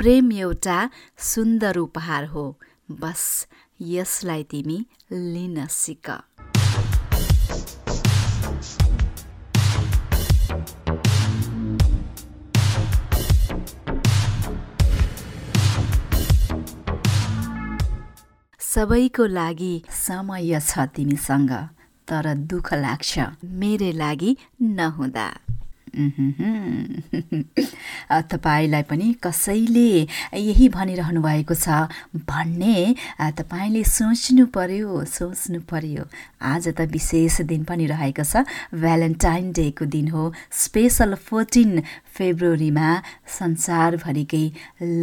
प्रेम एउटा सुन्दर उपहार हो। बस यसलाई तिमी लिन सिक। सबैको लागि समय छ तिमीसँग तर दुःख लाग्छ। मेरे लागि नहुँदा। तपाईँलाई पनि कसैले यही भनिरहनु भएको छ भन्ने तपाईँले सोच्नु पर्यो सोच्नु पर्यो। आज त विशेष दिन पनि रहेको छ भ्यालेन्टाइन डेको दिन हो। स्पेसल फोर्टिन फेब्रुअरीमा संसारभरिकै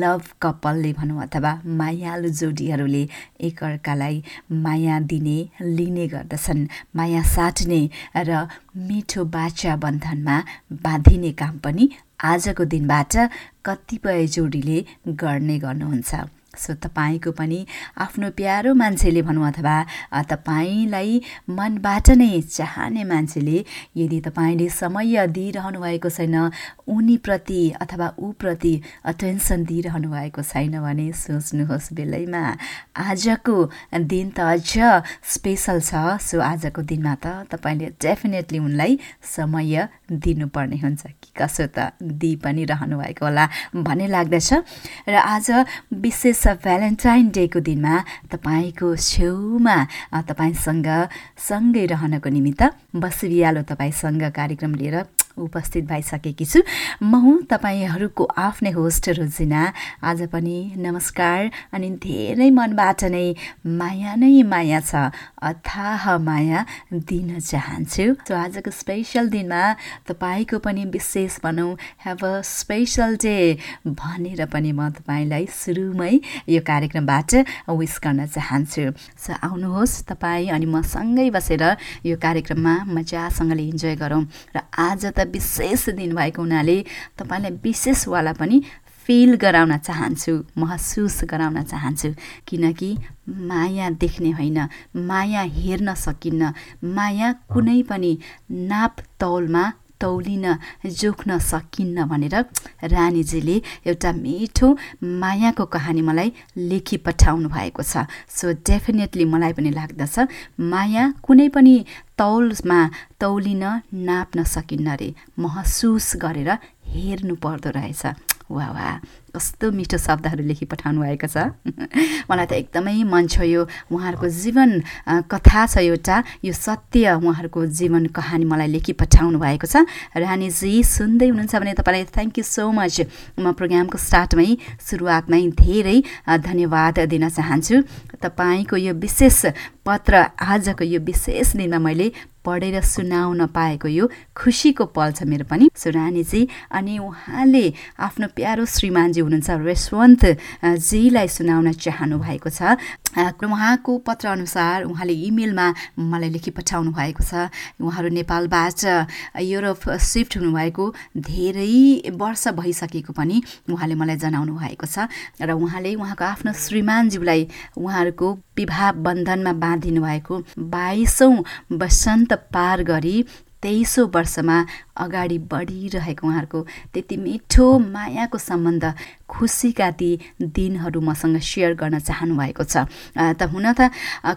लभ कपालले भनौँ अथवा मायालु जोडीहरूले एकअर्कालाई माया दिने लिने गर्दछन्। माया साट्ने र मिठो बाचा बन्धनमा बाँधिने काम पनि आजको दिनबाट कतिपय जोडीले गर्ने गर्नुहुन्छ। सो तपाईँको पनि आफ्नो प्यारो मान्छेले भनौँ अथवा तपाईँलाई मनबाट नै चाहने मान्छेले यदि तपाईँले समय दिइरहनु भएको छैन उनीप्रति अथवा ऊप्रति अटेन्सन दिइरहनु भएको छैन भने सोच्नुहोस् बेलैमा। आजको दिन त अझ स्पेसल छ सो आजको दिनमा त तपाईँले डेफिनेटली उनलाई समय दिनुपर्ने हुन्छ कि कसो त दिइ पनि रहनु भएको होला भन्ने लाग्दछ। र आज विशेष भ्यालेन्टाइन डेको दिनमा तपाईँको छेउमा तपाईँसँग सँगै रहनको निमित्त बसिबिहालो तपाईँसँग कार्यक्रम लिएर उपस्थित भइसकेकी छु। म हुँ तपाईँहरूको आफ्नै होस्ट रोजिना। आज पनि नमस्कार अनि धेरै मनबाट नै माया नै माया छ। अथाह माया दिन चाहन्छु। सो आजको स्पेसल दिनमा तपाईँको पनि विशेष भनौँ हेभ अ स्पेसल डे भनेर पनि म तपाईँलाई सुरुमै यो कार्यक्रमबाट विस गर्न चाहन्छु। सो आउनुहोस् तपाईँ अनि म सँगै बसेर यो कार्यक्रममा मजासँगले इन्जोय गरौँ। र आज त विशेष दिन भएको हुनाले तपाईँलाई विशेषवाला पनि फिल गराउन चाहन्छु महसुस गराउन चाहन्छु। किनकि माया देख्ने होइन माया हेर्न सकिन्न माया कुनै पनि नाप तौलमा तौलिन जोख्न सकिन्न भनेर रानीजीले एउटा मिठो मायाको कहानी मलाई लेखी पठाउनु भएको छ। सो डेफिनेटली मलाई पनि लाग्दछ माया कुनै पनि तौलमा तौलिन नाप्न सकिन्न रे। महसुस गरेर हेर्नु पर्दो रहेछ। वा वा कस्तो मिठो शब्दहरू लेखी पठाउनु भएको छ। मलाई त एकदमै मन छ यो उहाँहरूको जीवन कथा छ एउटा। यो सत्य उहाँहरूको जीवन कहानी मलाई लेखी पठाउनु भएको छ। रानीजी सुन्दै हुनुहुन्छ भने तपाईँलाई थ्याङ्क यू सो मच म प्रोग्रामको स्टार्टमै सुरुवातमै धेरै धन्यवाद दिन चाहन्छु। तपाईँको यो विशेष पत्र आजको यो विशेष दिनमा मैले पढेर सुनाउन पाएको यो खुसीको पल छ मेरो पनि। सुरानीजी अनि उहाँले आफ्नो प्यारो श्रीमानजी हुनुहुन्छ रेशवन्त जीलाई सुनाउन चाहनु भएको छ उहाँको पत्र अनुसार उहाँले इमेलमा मलाई लेखी पठाउनु भएको छ। उहाँहरू नेपालबाट युरोप सिफ्ट हुनुभएको धेरै वर्ष भइसकेको पनि उहाँले मलाई जनाउनु भएको छ। र उहाँले उहाँको आफ्नो श्रीमानज्यूलाई उहाँहरूको विवाह बन्धनमा बाँधिनु भएको बाइसौँ वसन्त पार गरी तेइसौँ वर्षमा अगाडि बढिरहेको उहाँहरूको त्यति मिठो मायाको सम्बन्ध खुसीका ती दिनहरू मसँग सेयर गर्न चाहनुभएको छ। त हुन त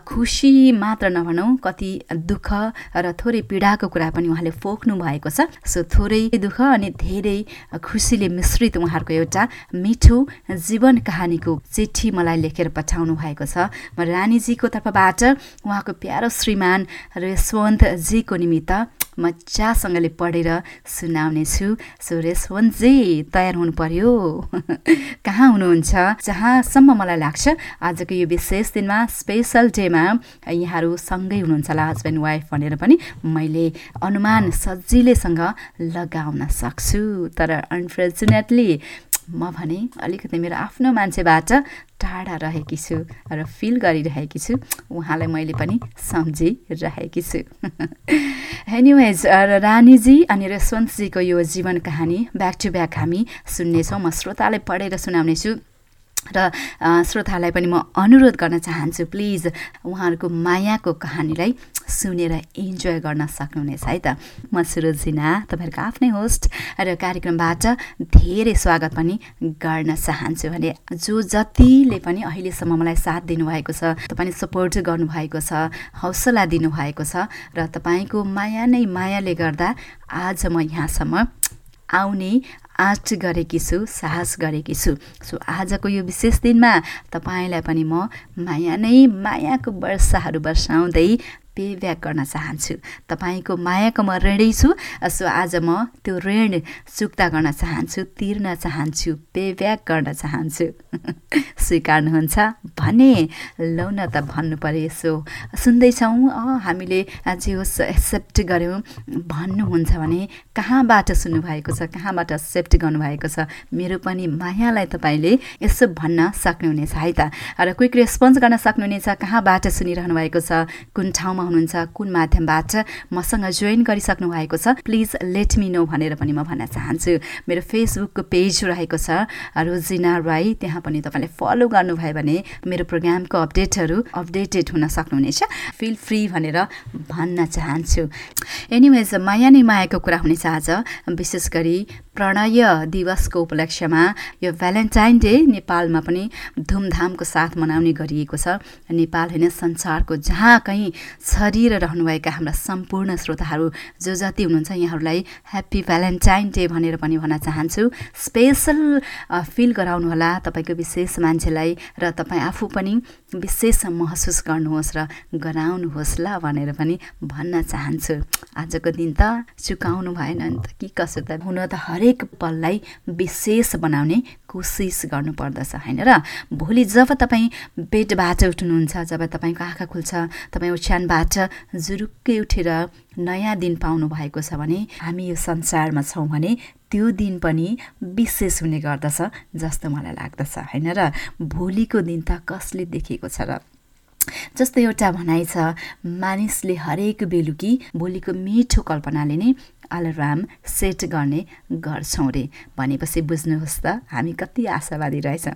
खुसी मात्र नभनौँ कति दुःख र थोरै पीडाको कुरा पनि उहाँले पोख्नु भएको छ। सो थोरै दुःख अनि धेरै खुसीले मिश्रित उहाँहरूको एउटा मिठो जीवन कहानीको चिठी मलाई लेखेर पठाउनु भएको छ। म रानीजीको तर्फबाट उहाँको प्यारो श्रीमान रेशवन्तजीको निमित्त मजासँगले पढेर सुनाउने छु सो रेशवन्तजी तयार हुनु पर्यो। कहाँ हुनुहुन्छ? जहाँसम्म मलाई लाग्छ आजको यो विशेष दिनमा स्पेसल डेमा यहाँहरू सँगै हुनुहुन्छ होला हस्बेन्ड वाइफ भनेर पनि मैले अनुमान सजिलैसँग लगाउन सक्छु। तर अनफर्चुनेटली म भने अलिकति मेरो आफ्नो मान्छेबाट टाढा रहेकी छु र फिल गरिरहेकी छु। उहाँलाई मैले पनि सम्झिरहेकी छु। एनिवेज रानीजी अनि रसवन्तजीको यो जीवन कहानी ब्याक टु ब्याक हामी सुन्नेछौँ। म श्रोतालाई पढेर सुनाउनेछु र श्रोतालाई पनि म अनुरोध गर्न चाहन्छु प्लिज उहाँहरूको मायाको कहानीलाई सुनेर इन्जोय गर्न सक्नुहुनेछ है त? म सुरजिना तपाईँहरूको आफ्नै होस्ट र कार्यक्रमबाट धेरै स्वागत पनि गर्न चाहन्छु भने जो जतिले पनि अहिलेसम्म मलाई साथ दिनुभएको छ तपाईँले सपोर्ट गर्नुभएको छ हौसला दिनुभएको छ र तपाईँको माया नै मायाले गर्दा आज म यहाँसम्म आउने आँट गरेकी छु साहस गरेकी छु। सो आजको यो विशेष दिनमा तपाईँलाई पनि म माया नै मायाको वर्षाहरू वर्षाउँदै पे ब्याक गर्न चाहन्छु। तपाईँको मायाको म ऋणै छु सो आज म त्यो ऋण चुक्ता गर्न चाहन्छु तिर्न चाहन्छु पे ब्याक गर्न चाहन्छु। स्वीकार्नुहुन्छ? भने लौ न त भन्नु पऱ्यो यसो। सुन्दैछौँ हामीले जे होस् एक्सेप्ट गऱ्यौँ। भन्नुहुन्छ भने कहाँबाट सुन्नुभएको छ? कहाँबाट एक्सेप्ट गर्नुभएको छ? मेरो पनि मायालाई तपाईँले यसो भन्न सक्नुहुनेछ है त। र क्विक रेस्पोन्स गर्न सक्नुहुनेछ कहाँबाट सुनिरहनु भएको छ? कुन ठाउँमा हुनुहुन्छ कुन माध्यमबाट मसँग जोइन गरिसक्नु भएको छ प्लिज लेट मी नो भनेर पनि म भन्न चाहन्छु। मेरो फेसबुकको पेज रहेको छ रोजिना राई। त्यहाँ पनि तपाईँले फलो गर्नुभयो भने मेरो प्रोग्रामको अपडेटहरू अपडेटेड हुन सक्नुहुनेछ। फिल फ्री भनेर भन्न चाहन्छु। एनिवेज माया नै मायाको कुरा हुनेछ आज। विशेष गरी प्रणय दिवसको उपलक्ष्यमा यो भ्यालेन्टाइन डे नेपालमा पनि धुमधामको साथ मनाउने गरिएको छ। नेपाल होइन संसारको जहाँ कहीँ छरिएर रहनुभएका हाम्रा सम्पूर्ण श्रोताहरू जो जति हुनुहुन्छ यहाँहरूलाई ह्याप्पी भ्यालेन्टाइन डे भनेर पनि भन्न चाहन्छु। स्पेसल फिल गराउनुहोला तपाईँको विशेष मान्छेलाई र तपाईँ आफू पनि विशेष महसुस गर्नुहोस् र गराउनुहोस् ल भनेर पनि भन्न चाहन्छु। आजको दिन त चुकाउनु भएन नि त कि कसो त हुन त हरेक पललाई विशेष बनाउने कोसिस गर्नुपर्दछ होइन र भोलि जब तपाईँ बेडबाट उठ्नुहुन्छ जब तपाईँको आँखा खुल्छ तपाईँ ओछ्यानबाट जुरुक्कै उठेर नयाँ दिन पाउनु भएको छ भने हामी यो संसारमा छौँ भने त्यो दिन पनि विशेष हुने गर्दछ जस्तो मलाई लाग्दछ होइन र भोलिको दिन त कसले देखेको छ र? जस्तो एउटा भनाइ छ मानिसले हरेक बेलुकी भोलिको मिठो कल्पनाले नै अलार्म सेट गर्ने गर्छौँ रे। भनेपछि बुझ्नुहोस् त हामी कति आशावादी रहेछौँ।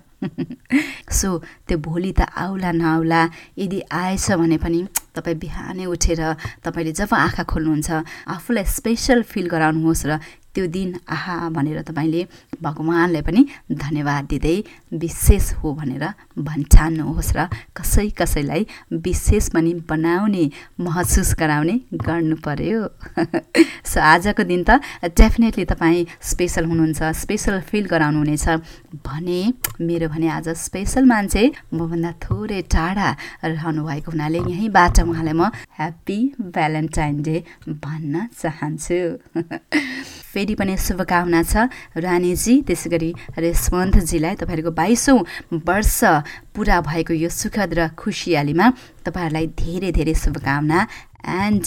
सो त्यो भोलि त आउला नआउला यदि आएछ भने पनि तपाईँ बिहानै उठेर तपाईँले जब आँखा खोल्नुहुन्छ आफूलाई स्पेसल फिल गराउनुहोस् र त्यो दिन आहा भनेर तपाईँले भगवान्लाई पनि धन्यवाद दिँदै विशेष हो भनेर भन्ठान्नुहोस् र कसै कसैलाई विशेष पनि बनाउने महसुस गराउने गर्नु पर्यो सो आजको दिन त डेफिनेटली तपाईँ स्पेसल हुनुहुन्छ स्पेसल फिल गराउनुहुनेछ भने मेरो भने आज स्पेसल मान्छे मभन्दा थोरै टाढा रहनु भएको हुनाले यहीँबाट उहाँलाई म ह्याप्पी भ्यालेन्टाइन डे भन्न चाहन्छु। फेरि पनि शुभकामना छ रानीजी त्यसै गरी रेशवन्तजीलाई तपाईँहरूको बाइसौँ वर्ष पुरा भएको यो सुखद र खुसियालीमा तपाईँहरूलाई धेरै धेरै शुभकामना एन्ड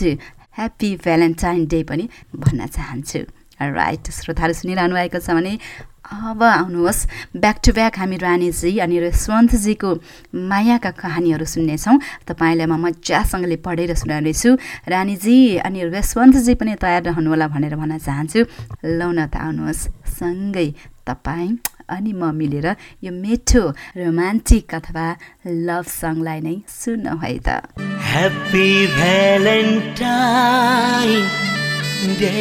ह्याप्पी भ्यालेन्टाइन डे पनि भन्न चाहन्छु। राइट श्रोताहरू सुनिरहनु भएको छ भने अब आउनुहोस्। ब्याक टु ब्याक हामी रानीजी अनि यशवन्तजीको मायाका कहानीहरू सुन्नेछौँ। तपाईँलाई म मजासँगले पढेर सुनाउनेछु। रानीजी अनि यशवन्तजी पनि तयार रहनुहोला भनेर भन्न चाहन्छु। लौ न त आउनुहोस्। सँगै तपाईँ अनि म मिलेर यो मिठो रोमान्टिक अथवा लभ सङलाई नै सुन्नु है त। ह्याप्पी भ्यालेन्टाइन डे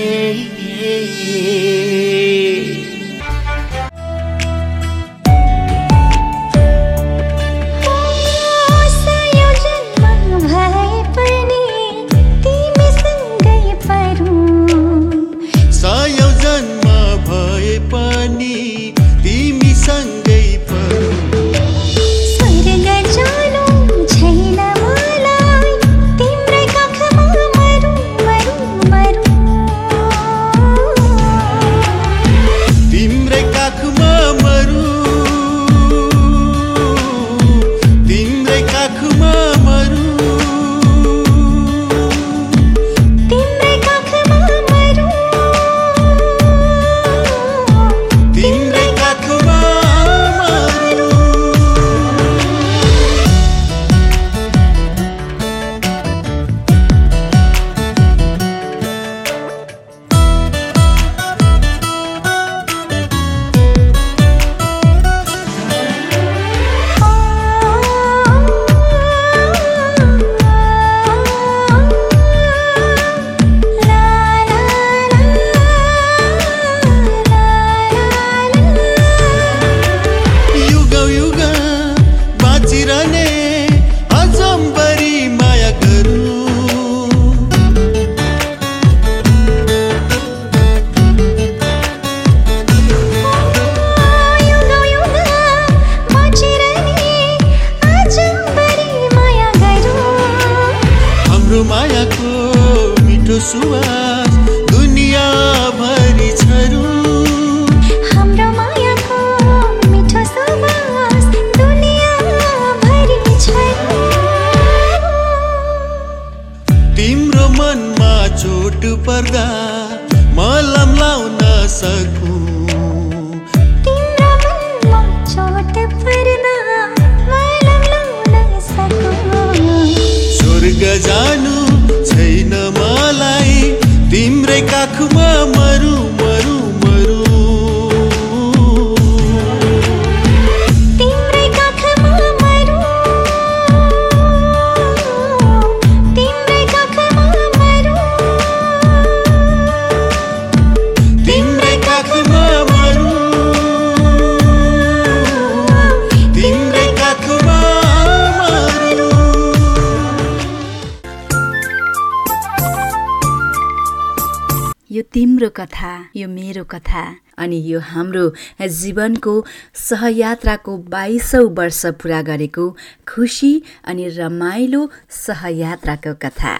हाम्रो जीवनको सहयात्राको बाइसौँ वर्ष पुरा गरेको खुसी अनि रमाइलो सहयात्राको कथा।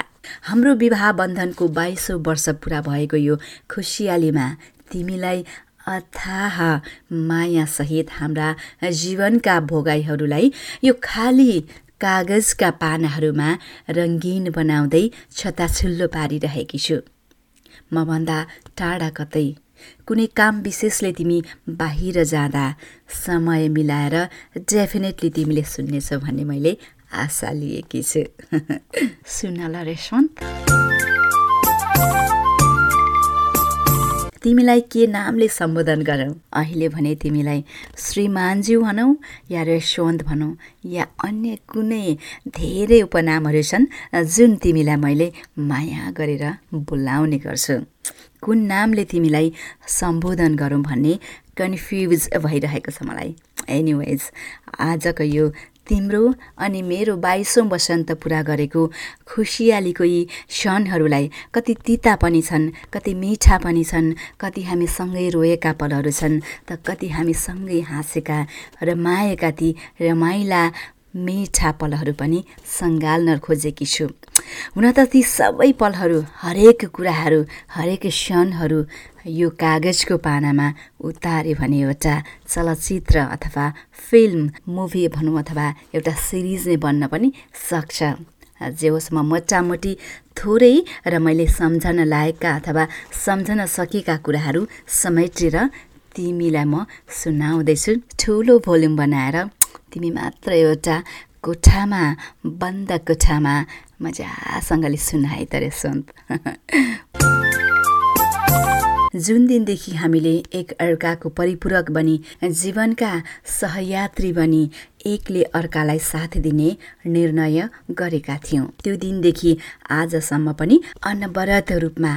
हाम्रो विवाह बन्धनको बाइसौँ वर्ष पुरा भएको यो खुसियालीमा तिमीलाई अथाह मायासहित हाम्रा जीवनका भोगाइहरूलाई यो खाली कागजका पानाहरूमा रङ्गीन बनाउँदै छताछुल्लो पारिरहेकी छु। मभन्दा टाढा कतै कुनै काम विशेषले तिमी बाहिर जाँदा समय मिलाएर डेफिनेटली तिमीले सुन्नेछौ भन्ने मैले आशा लिएकी छु। सुन ल तिमीलाई के नामले सम्बोधन गरौँ? अहिले भने तिमीलाई श्रीमानज्यू भनौँ या रेशवन्त भनौँ या अन्य कुनै धेरै उपनामहरू छन् जुन तिमीलाई मैले माया गरेर बोलाउने गर्छु। कुन नामले तिमीलाई सम्बोधन गरौँ भन्ने कन्फ्युज भइरहेको छ मलाई। एनिवेज आजको यो तिम्रो अनि मेरो बाइसौँ वसन्त पुरा गरेको खुसियालीको यी क्षणहरूलाई कति तिता पनि छन् कति मिठा पनि छन् कति हामी सँगै रोएका पलहरू छन् त कति हामी सँगै हाँसेका रमाएका ती रमाइला मिठा पलहरू पनि सङ्घाल्न खोजेकी छु। हुन त ती सबै पलहरू हरेक कुराहरू हरेक क्षणहरू यो कागजको पानामा उतार्यो भने एउटा चलचित्र अथवा फिल्म मुभी भनौँ अथवा एउटा सिरिज नै बन्न पनि सक्छ। जे होस् म मोटामोटी थोरै र मैले सम्झन लायकका अथवा सम्झन सकेका कुराहरू समेटेर तिमीलाई म सुनाउँदैछु। ठुलो भोल्युम बनाएर तिमी मात्र एउटा कोठामा बन्द कोठामा मजासँगले सुनाए त रे सन्त जुन दिनदेखि हामीले एक अर्काको परिपूरक बनी जीवनका सहयात्री बनी एकले अर्कालाई साथ दिने निर्णय गरेका थियौँ। त्यो दिनदेखि आजसम्म पनि अनवरत रूपमा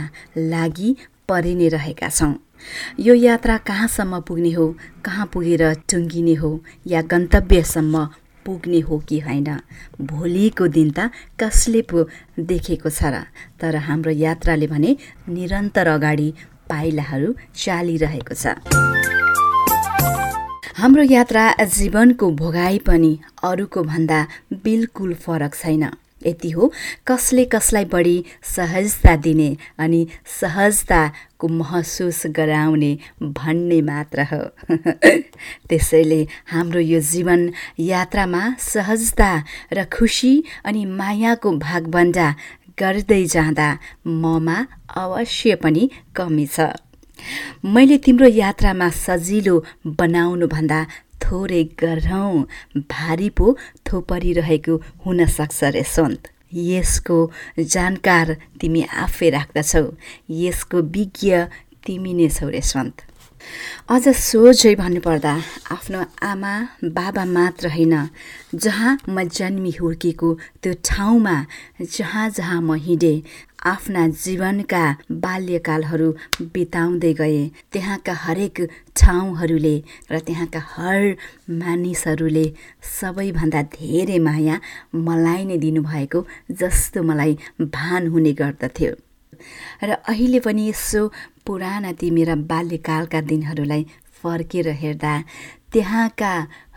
लागि परि नै रहेका छौँ। यो यात्रा कहाँसम्म पुग्ने हो? कहाँ पुगेर टुङ्गिने हो? या गन्तव्यसम्म पुग्ने हो कि होइन? भोलिको दिन त कसले पो देखेको छ र? तर हाम्रो यात्राले भने निरन्तर अगाडि पाइलाहरू चालिरहेको छ। हाम्रो यात्रा जीवनको भोगाई पनि अरूको भन्दा बिल्कुल फरक छैन। यति हो। कसले कसलाई बढी सहजता दिने अनि सहजताको महसुस गराउने भन्ने मात्र हो। त्यसैले हाम्रो यो जीवन यात्रामा सहजता र खुसी अनि मायाको भागबन्डा गर्दै जाँदा ममा अवश्य पनि कमी छ। मैले तिम्रो यात्रामा सजिलो बनाउनुभन्दा थोरै गरौँ भारी पो थोपरिरहेको हुनसक्छ रे सन्त। यसको जानकार तिमी आफै राख्दछौ। यसको विज्ञ तिमी नै छौ रे सन्त। अझ सोझै भन्नुपर्दा आफ्नो आमा बाबा मात्र होइन जहाँ म जन्मी हुर्केको त्यो ठाउँमा जहाँ जहाँ म हिँडेँ आफ्ना जीवनका बाल्यकालहरू बिताउँदै गए। त्यहाँका हरेक ठाउँहरूले र त्यहाँका हर मानिसहरूले सबैभन्दा धेरै माया मलाई नै दिनुभएको जस्तो मलाई भान हुने गर्दथ्यो। र अहिले पनि यसो पुराना ती मेरा बाल्यकालका दिनहरूलाई फर्केर हेर्दा त्यहाँका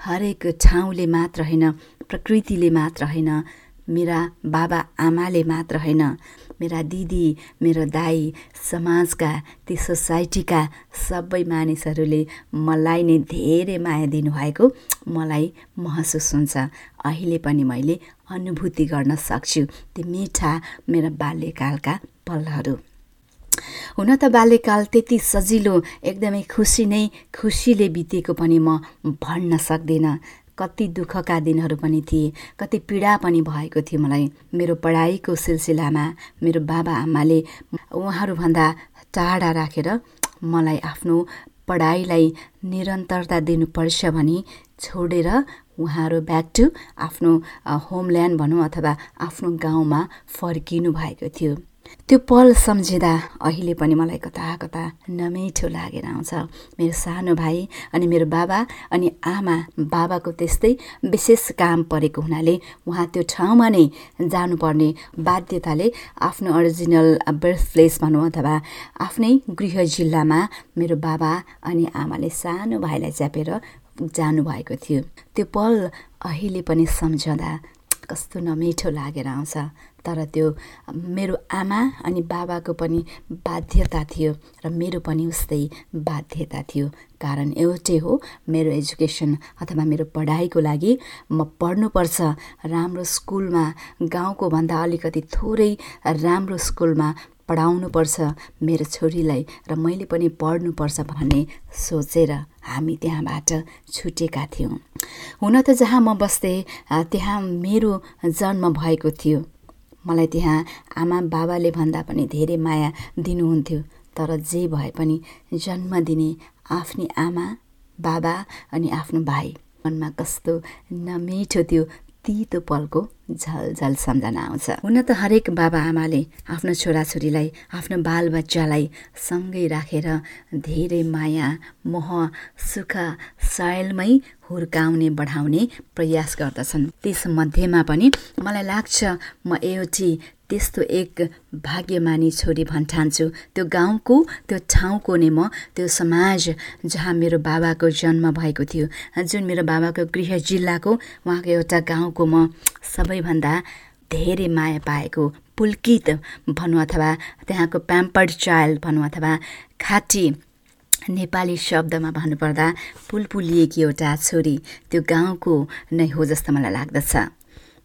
हरेक ठाउँले मात्र होइन प्रकृतिले मात्र होइन मेरा बाबा आमाले मात्र होइन मेरा दिदी मेरो दाई समाजका ती सोसाइटीका सबै मानिसहरूले मलाई नै धेरै माया दिनुभएको मलाई महसुस हुन्छ। अहिले पनि मैले अनुभूति गर्न सक्छु ती मिठा मेरा बाल्यकालका पलहरू। हुन त बाल्यकाल त्यति सजिलो एकदमै खुसी नै खुसीले बितेको पनि म भन्न सक्दिनँ। कति दुःखका दिनहरू पनि थिए कति पीडा पनि भएको थियो मलाई। मेरो पढाइको सिलसिलामा मेरो बाबा आमाले उहाँहरूभन्दा टाढा राखेर मलाई आफ्नो पढाइलाई निरन्तरता दिनुपर्छ भनी छोडेर उहाँहरू ब्याक टु आफ्नो होमल्यान्ड भनौँ अथवा आफ्नो गाउँमा फर्किनु भएको थियो। त्यो पल सम्झिँदा अहिले पनि मलाई कता कता नमिठो लागेर आउँछ। मेरो सानो भाइ अनि मेरो बाबा अनि आमा बाबाको त्यस्तै विशेष काम परेको हुनाले उहाँ त्यो ठाउँमा नै जानुपर्ने बाध्यताले आफ्नो अरिजिनल बर्थ प्लेस भनौँ अथवा आफ्नै गृह जिल्लामा मेरो बाबा अनि आमाले सानो भाइलाई च्यापेर जानुभएको थियो। त्यो पल अहिले पनि सम्झँदा कस्तो नमिठो लागेर आउँछ। तर त्यो मेरो आमा अनि बाबाको पनि बाध्यता थियो र मेरो पनि उस्तै बाध्यता थियो। कारण एउटै हो मेरो एजुकेसन अथवा मेरो पढाइको लागि म पढ्नुपर्छ। राम्रो स्कुलमा गाउँको भन्दा अलिकति थोरै राम्रो स्कुलमा पढाउनुपर्छ मेरो छोरीलाई र मैले पनि पढ्नुपर्छ भन्ने सोचेर हामी त्यहाँबाट छुटेका थियौँ। हुन त जहाँ म बस्थेँ त्यहाँ मेरो जन्म भएको थियो। मलाई त्यहाँ आमा बाबाले भन्दा पनि धेरै माया दिनुहुन्थ्यो तर जे भए पनि जन्म दिने आफ्नी आमा बाबा अनि आफ्नो भाइ मनमा कस्तो नमिठो त्यो तितो पलको झलझल सम्झना आउँछ। हुन त हरेक बाबा आमाले आफ्नो छोराछोरीलाई आफ्नो बालबच्चालाई सँगै राखेर धेरै माया मोह सुख सायलमै हुर्काउने बढाउने प्रयास गर्दछन्। त्यसमध्येमा पनि मलाई लाग्छ म एउटी त्यस्तो एक भाग्यमानी छोरी भन्ठान्छु त्यो गाउँको त्यो ठाउँको नै म त्यो समाज जहाँ मेरो बाबाको जन्म भएको थियो जुन मेरो बाबाको गृह जिल्लाको उहाँको एउटा गाउँको म सबैभन्दा धेरै माया पाएको पुल्कित भनौँ अथवा त्यहाँको प्याम्पर्ड चाइल्ड भनौँ अथवा खाटी नेपाली शब्दमा भन्नुपर्दा पुलपुलिएकी एउटा छोरी त्यो गाउँको नै हो जस्तो मलाई लाग्दछ।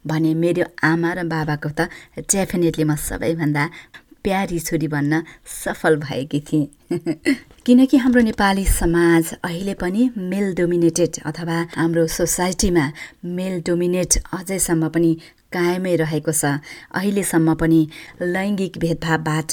भने मेरो आमा र बाबाको त डेफिनेटली म सबैभन्दा प्यारी छोरी भन्न सफल भएकी थिएँ। किनकि हाम्रो नेपाली समाज अहिले पनि मेल डोमिनेटेड अथवा हाम्रो सोसाइटीमा मेल डोमिनेट अझैसम्म पनि कायमै रहेको छ। अहिलेसम्म पनि लैङ्गिक भेदभावबाट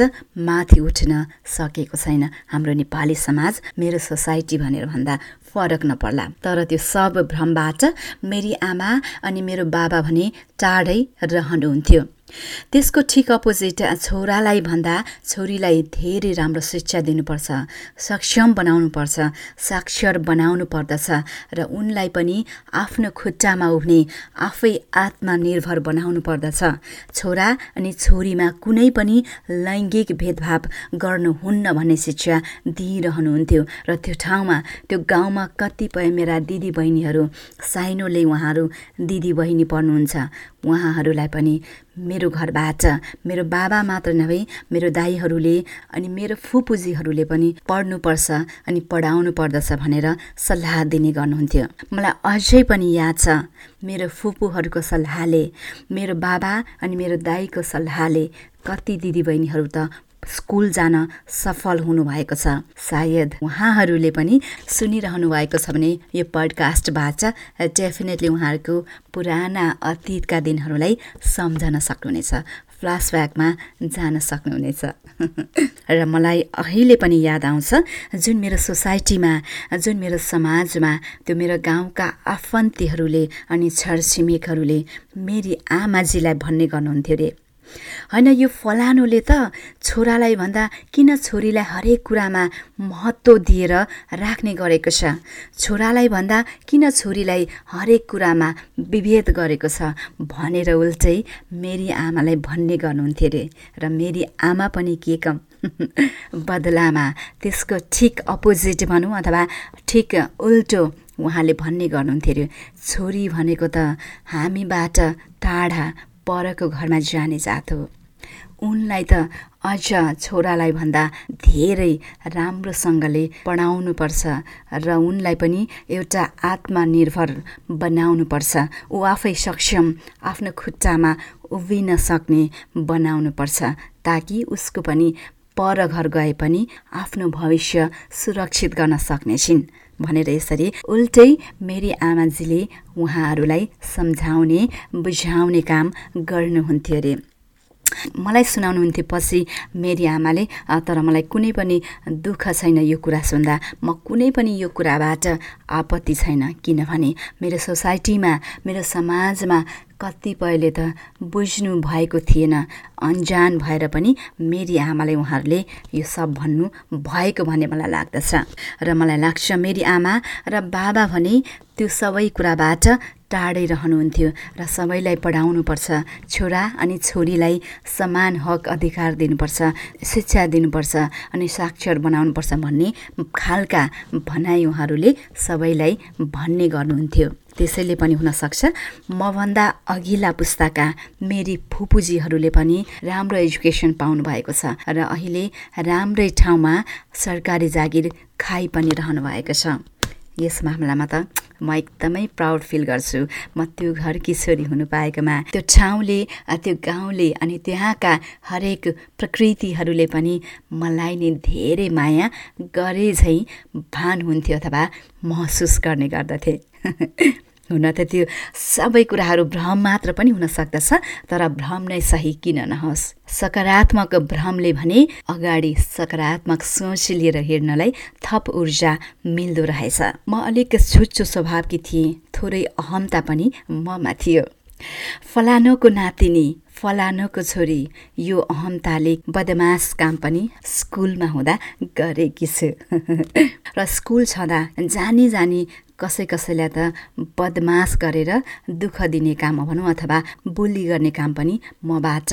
माथि उठ्न सकेको छैन। हाम्रो नेपाली समाज मेरो सोसाइटी भनेर भन्दा फरक नपर्ला। तर त्यो सब भ्रमबाट मेरी आमा अनि मेरो बाबा भने टाढै रहनुहुन्थ्यो। त्यसको ठिक अपोजिट छोरालाई भन्दा छोरीलाई धेरै राम्रो शिक्षा दिनुपर्छ सक्षम बनाउनुपर्छ साक्षर बनाउनु पर्दछ र उनलाई पनि आफ्नो खुट्टामा उठ्ने आफै आत्मनिर्भर बनाउनु पर्दछ छोरा अनि छोरीमा कुनै पनि लैङ्गिक भेदभाव गर्नुहुन्न भन्ने शिक्षा दिइरहनुहुन्थ्यो र त्यो ठाउँमा त्यो गाउँमा कतिपय मेरा दिदी बहिनीहरू साइनोले उहाँहरू दिदी बहिनी पढ्नुहुन्छ उहाँहरूलाई पनि मेरो घरबाट मेरो बाबा मात्र नभई मेरो दाईहरूले अनि मेरो फुपूजीहरूले पनि पढ्नुपर्छ अनि पढाउनु पर्दछ भनेर सल्लाह दिने गर्नुहुन्थ्यो। मलाई अझै पनि याद छ मेरो फुपूहरूको सल्लाहले मेरो बाबा अनि मेरो दाईको सल्लाहले कति दिदीबहिनीहरू त स्कुल जान सफल हुनुभएको छ। सायद उहाँहरूले पनि सुनिरहनु भएको छ भने यो पडकास्टबाट डेफिनेटली उहाँहरूको पुराना अतीतका दिनहरूलाई सम्झन सक्नुहुनेछ। फ्ल्यासब्याकमा जान सक्नुहुनेछ। र मलाई अहिले पनि याद आउँछ जुन मेरो सोसाइटीमा जुन मेरो समाजमा त्यो मेरो गाउँका आफन्तीहरूले अनि छरछिमेकहरूले मेरी आमाजीलाई भन्ने गर्नुहुन्थ्यो अरे होइन यो फलानुले त छोरालाई भन्दा किन छोरीलाई हरेक कुरामा महत्त्व दिएर राख्ने गरेको छ? छोरालाई भन्दा किन छोरीलाई हरेक कुरामा विभेद गरेको छ? भनेर उल्टै मेरी आमालाई भन्ने गर्नुहुन्थ्यो अरे र मेरी आमा पनि के कम? बदलामा त्यसको ठिक अपोजिट भनौँ अथवा ठिक उल्टो उहाँले भन्ने गर्नुहुन्थ्यो अरे छोरी भनेको त हामीबाट टाढा परको घरमा जाने जात हो। उनलाई त अझ छोरालाई भन्दा धेरै राम्रोसँगले पढाउनुपर्छ र उनलाई पनि एउटा आत्मनिर्भर बनाउनुपर्छ। ऊ आफै सक्षम आफ्नो खुट्टामा उभिन सक्ने बनाउनुपर्छ ताकि उसको पनि पर घर गए पनि आफ्नो भविष्य सुरक्षित गर्न सक्नेछिन्। भनेर यसरी उल्टै मेरी आमाजीले उहाँहरूलाई सम्झाउने बुझाउने काम गर्नुहुन्थ्यो अरे। मलाई सुनाउनुहुन्थ्यो पछि मेरी आमाले "अ, तर मलाई कुनै पनि दुःख छैन यो कुरा सुन्दा। म कुनै पनि यो कुराबाट आपत्ति छैन। किनभने मेरो सोसाइटीमा मेरो समाजमा कतिपयले त बुझ्नु भएको थिएन। अन्जान भएर पनि मेरी आमाले उहाँहरूले यो सब भन्नु भएको भन्ने मलाई लाग्दछ। र मलाई लाग्छ मेरी आमा र बाबा भने त्यो सबै कुराबाट टाढै रहनुहुन्थ्यो र सबैलाई पढाउनुपर्छ। छोरा अनि छोरीलाई समान हक अधिकार दिनुपर्छ शिक्षा दिनुपर्छ अनि साक्षर बनाउनुपर्छ भन्ने खालका भनाइ उहाँहरूले सबैलाई भन्ने गर्नुहुन्थ्यो। त्यसैले पनि हुनसक्छ मभन्दा अघिल्ला पुस्ताका मेरी फुपूजीहरूले पनि राम्रो एजुकेसन पाउनु भएको छ र अहिले राम्रै ठाउँमा सरकारी जागिर खाइ पनि रहनु भएको छ। यस मामलामा त म एकदमै प्राउड फिल गर्छु। म त्यो घरकी छोरी हुनु पाएकोमा त्यो ठाउँले त्यो गाउँले अनि त्यहाँका हरेक प्रकृतिहरूले पनि मलाई नै धेरै माया गरे झैँ भान हुन्थ्यो अथवा महसुस गर्ने गर्दथे। हुन त त्यो सबै कुराहरू भ्रम मात्र पनि हुन सक्दछ तर भ्रम नै सही किन नहोस्? सकारात्मक भ्रमले भने अगाडि सकारात्मक सोच लिएर हिँड्नलाई थप ऊर्जा मिल्दो रहेछ। म अलिक छुच्चो स्वभावकी थिएँ थोरै अहमता पनि ममा थियो। फलानोको नातिनी फलानोको छोरी यो अहमताले बदमास काम पनि स्कुलमा हुँदा गरेकी छु। र स्कुल छँदा जानी जानी कसै कसैलाई त बदमास गरेर दुःख दिने काम भनौँ अथवा बुली गर्ने काम पनि मबाट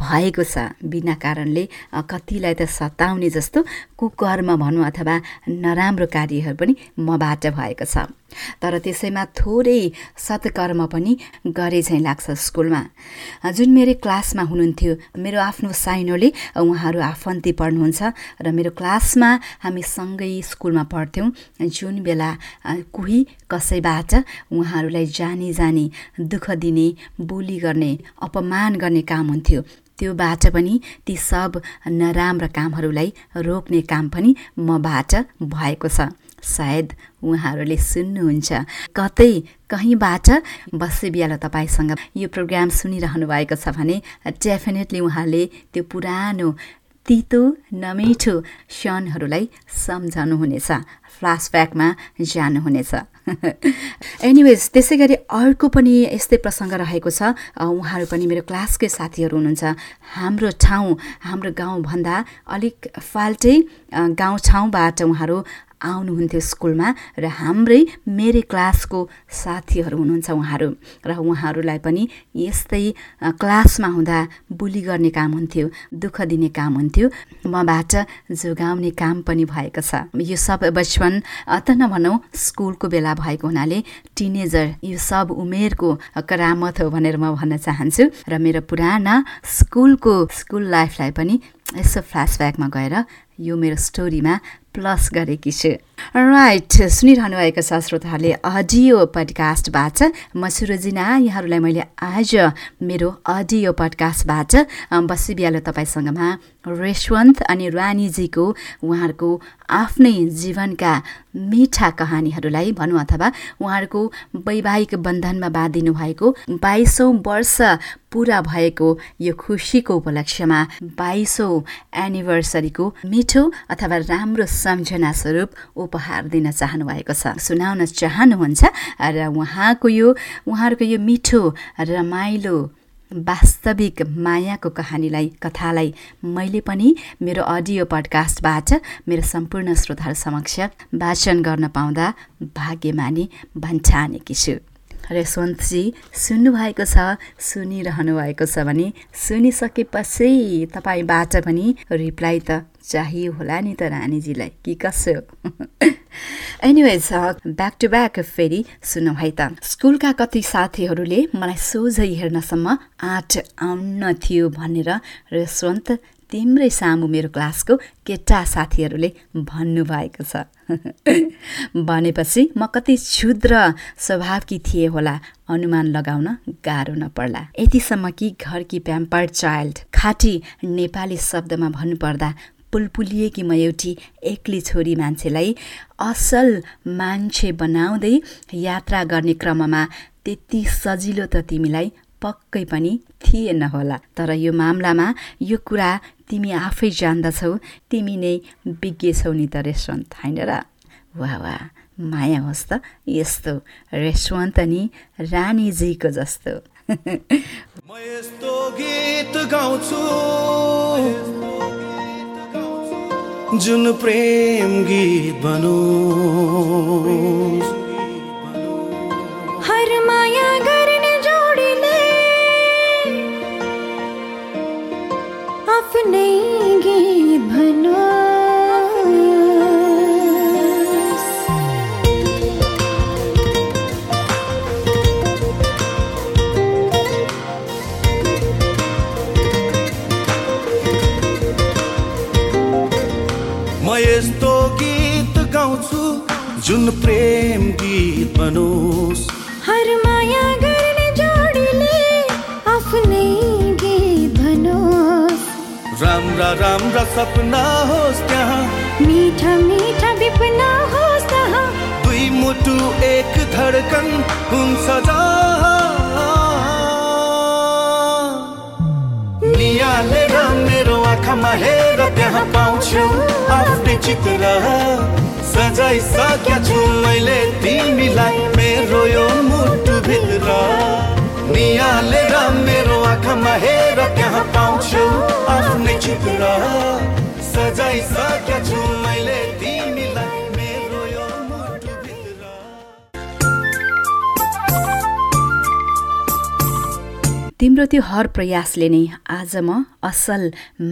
भएको छ। बिना कारणले कतिलाई त सताउने जस्तो कुकर्म भनौँ अथवा नराम्रो कार्यहरू पनि मबाट भएको छ। तर त्यसैमा थोरै सत्कर्म पनि गरे झैँ लाग्छ स्कुलमा। जुन मेरो क्लासमा हुनुहुन्थ्यो मेरो आफ्नो साइनोले उहाँहरू आफन्ती पढ्नुहुन्छ र मेरो क्लासमा हामी सँगै स्कुलमा पढ्थ्यौँ। जुन बेला कोही कसैबाट उहाँहरूलाई जानी जानी दुःख दिने बोली गर्ने अपमान गर्ने काम हुन्थ्यो त्योबाट पनि ती सब नराम्रा कामहरूलाई रोक्ने काम पनि मबाट भएको छ। सायद उहाँहरूले सुन्नुहुन्छ कतै कहीँबाट बसे बिहाल तपाईँसँग यो प्रोग्राम सुनिरहनु भएको छ भने डेफिनेटली उहाँले त्यो पुरानो तितो नमिठो क्षणहरूलाई सम्झनुहुनेछ फ्ल्यासब्याकमा जानुहुनेछ। एनिवेज त्यसै गरी अर्को पनि यस्तै प्रसङ्ग रहेको छ। उहाँहरू पनि मेरो क्लासकै साथीहरू हुनुहुन्छ। हाम्रो ठाउँ हाम्रो गाउँभन्दा अलिक फाल्टै गाउँ ठाउँबाट उहाँहरू आउनुहुन्थ्यो स्कुलमा र हाम्रै मेरै क्लासको साथीहरू हुनुहुन्छ उहाँहरू र उहाँहरूलाई पनि यस्तै क्लासमा हुँदा बुली गर्ने काम हुन्थ्यो दुःख दिने काम हुन्थ्यो मबाट जोगाउने काम पनि भएको छ। यो सब बचपन अ, त नभनौँ स्कुलको बेला भएको हुनाले टिनेजर यो सब उमेरको करामत हो भनेर म भन्न चाहन्छु र मेरो पुराना स्कुलको स्कुल लाइफलाई पनि यसो फ्ल्यासब्याकमा गएर यो मेरो स्टोरीमा प्लस गरेकी छु। राइट सुनिरहनु भएको छ श्रोताहरूले अडियो पडकास्टबाट म सुरजिना यहाँहरूलाई मैले आज मेरो अडियो पडकास्टबाट बसी बिहालो तपाईँसँगमा रेशवन्त अनि रानीजीको उहाँहरूको आफ्नै जीवनका मिठा कहानीहरूलाई भनौँ अथवा उहाँहरूको वैवाहिक बन्धनमा बाँधिनु भएको बाइसौँ वर्ष पुरा भएको यो खुसीको उपलक्ष्यमा बाइसौँ एनिभर्सरीको मिठो अथवा राम्रो सम्झना स्वरूप उपहार दिन चाहनु भएको छ। सुनाउन चाहनुहुन्छ र उहाँको यो उहाँहरूको यो मिठो रमाइलो वास्तविक मायाको कहानीलाई कथालाई मैले पनि मेरो अडियो पडकास्टबाट मेरो सम्पूर्ण श्रोताहरू समक्ष वाचन गर्न पाउँदा भाग्यमानी भन्ठानेकी छु। रेशवन्तजी सुन्नुभएको छ सुनिरहनु भएको छ भने सुनिसकेपछि तपाईँबाट पनि रिप्लाई त चाहियो होला नि त रानीजीलाई कि कसो? एनिवेज ब्याक टु ब्याक फेरि सुनौ है त। स्कुलका कति साथीहरूले मलाई सोझै हेर्नसम्म आँट आउन थियो भनेर रेशवन्त तिम्रै सामु मेरो क्लासको केटा साथीहरूले भन्नुभएको छ। भनेपछि म कति क्षुद्र स्वभावकी थिए होला अनुमान लगाउन गाह्रो नपर्ला। यतिसम्म कि घरकी प्याम्पर्ड चाइल्ड खाटी नेपाली शब्दमा भन्नुपर्दा पुलपुलिएकी म एउटी एक्ली छोरी मान्छेलाई असल मान्छे बनाउँदै यात्रा गर्ने क्रममा त्यति सजिलो त तिमीलाई पक्कै पनि थिएन होला। तर यो मामलामा यो कुरा तिमी आफै जान्दछौ तिमी नै विज्ञ छौ नि त रेस्टुरेन्ट होइन र? वाह वाह माया होस् त यस्तो रेस्टुरेन्ट नि रानीजीको जस्तो। म यस्तो गीत गाउँछु जुन प्रेम गीत बनोस् हर माया आफ्नै गीत भनोस्। म यस्तो गीत गाउँछु जुन प्रेम गीत बनोस् हर राम्रा राम्रा सपना होस् त्यहाँ। मिठा मिठा विपना होस् तहाँ दुई मुटु एक धडकन हुन्छ। नियालेर मेरो आँखामा हेर त्यहाँ पाउँछु। आफ्नै चित्र सजाइसकेका छु। मैले तिमीलाई मेरो यो मुटु नियालेर मेरो आँखामा हेर त्यहाँ पाउँछु। आफ्नै चित्र सजाइसकेका छु मैले। तिमीलाई मेरो यो मुटु भित्र। तिम्रो त्यो हर प्रयासले नै आज म असल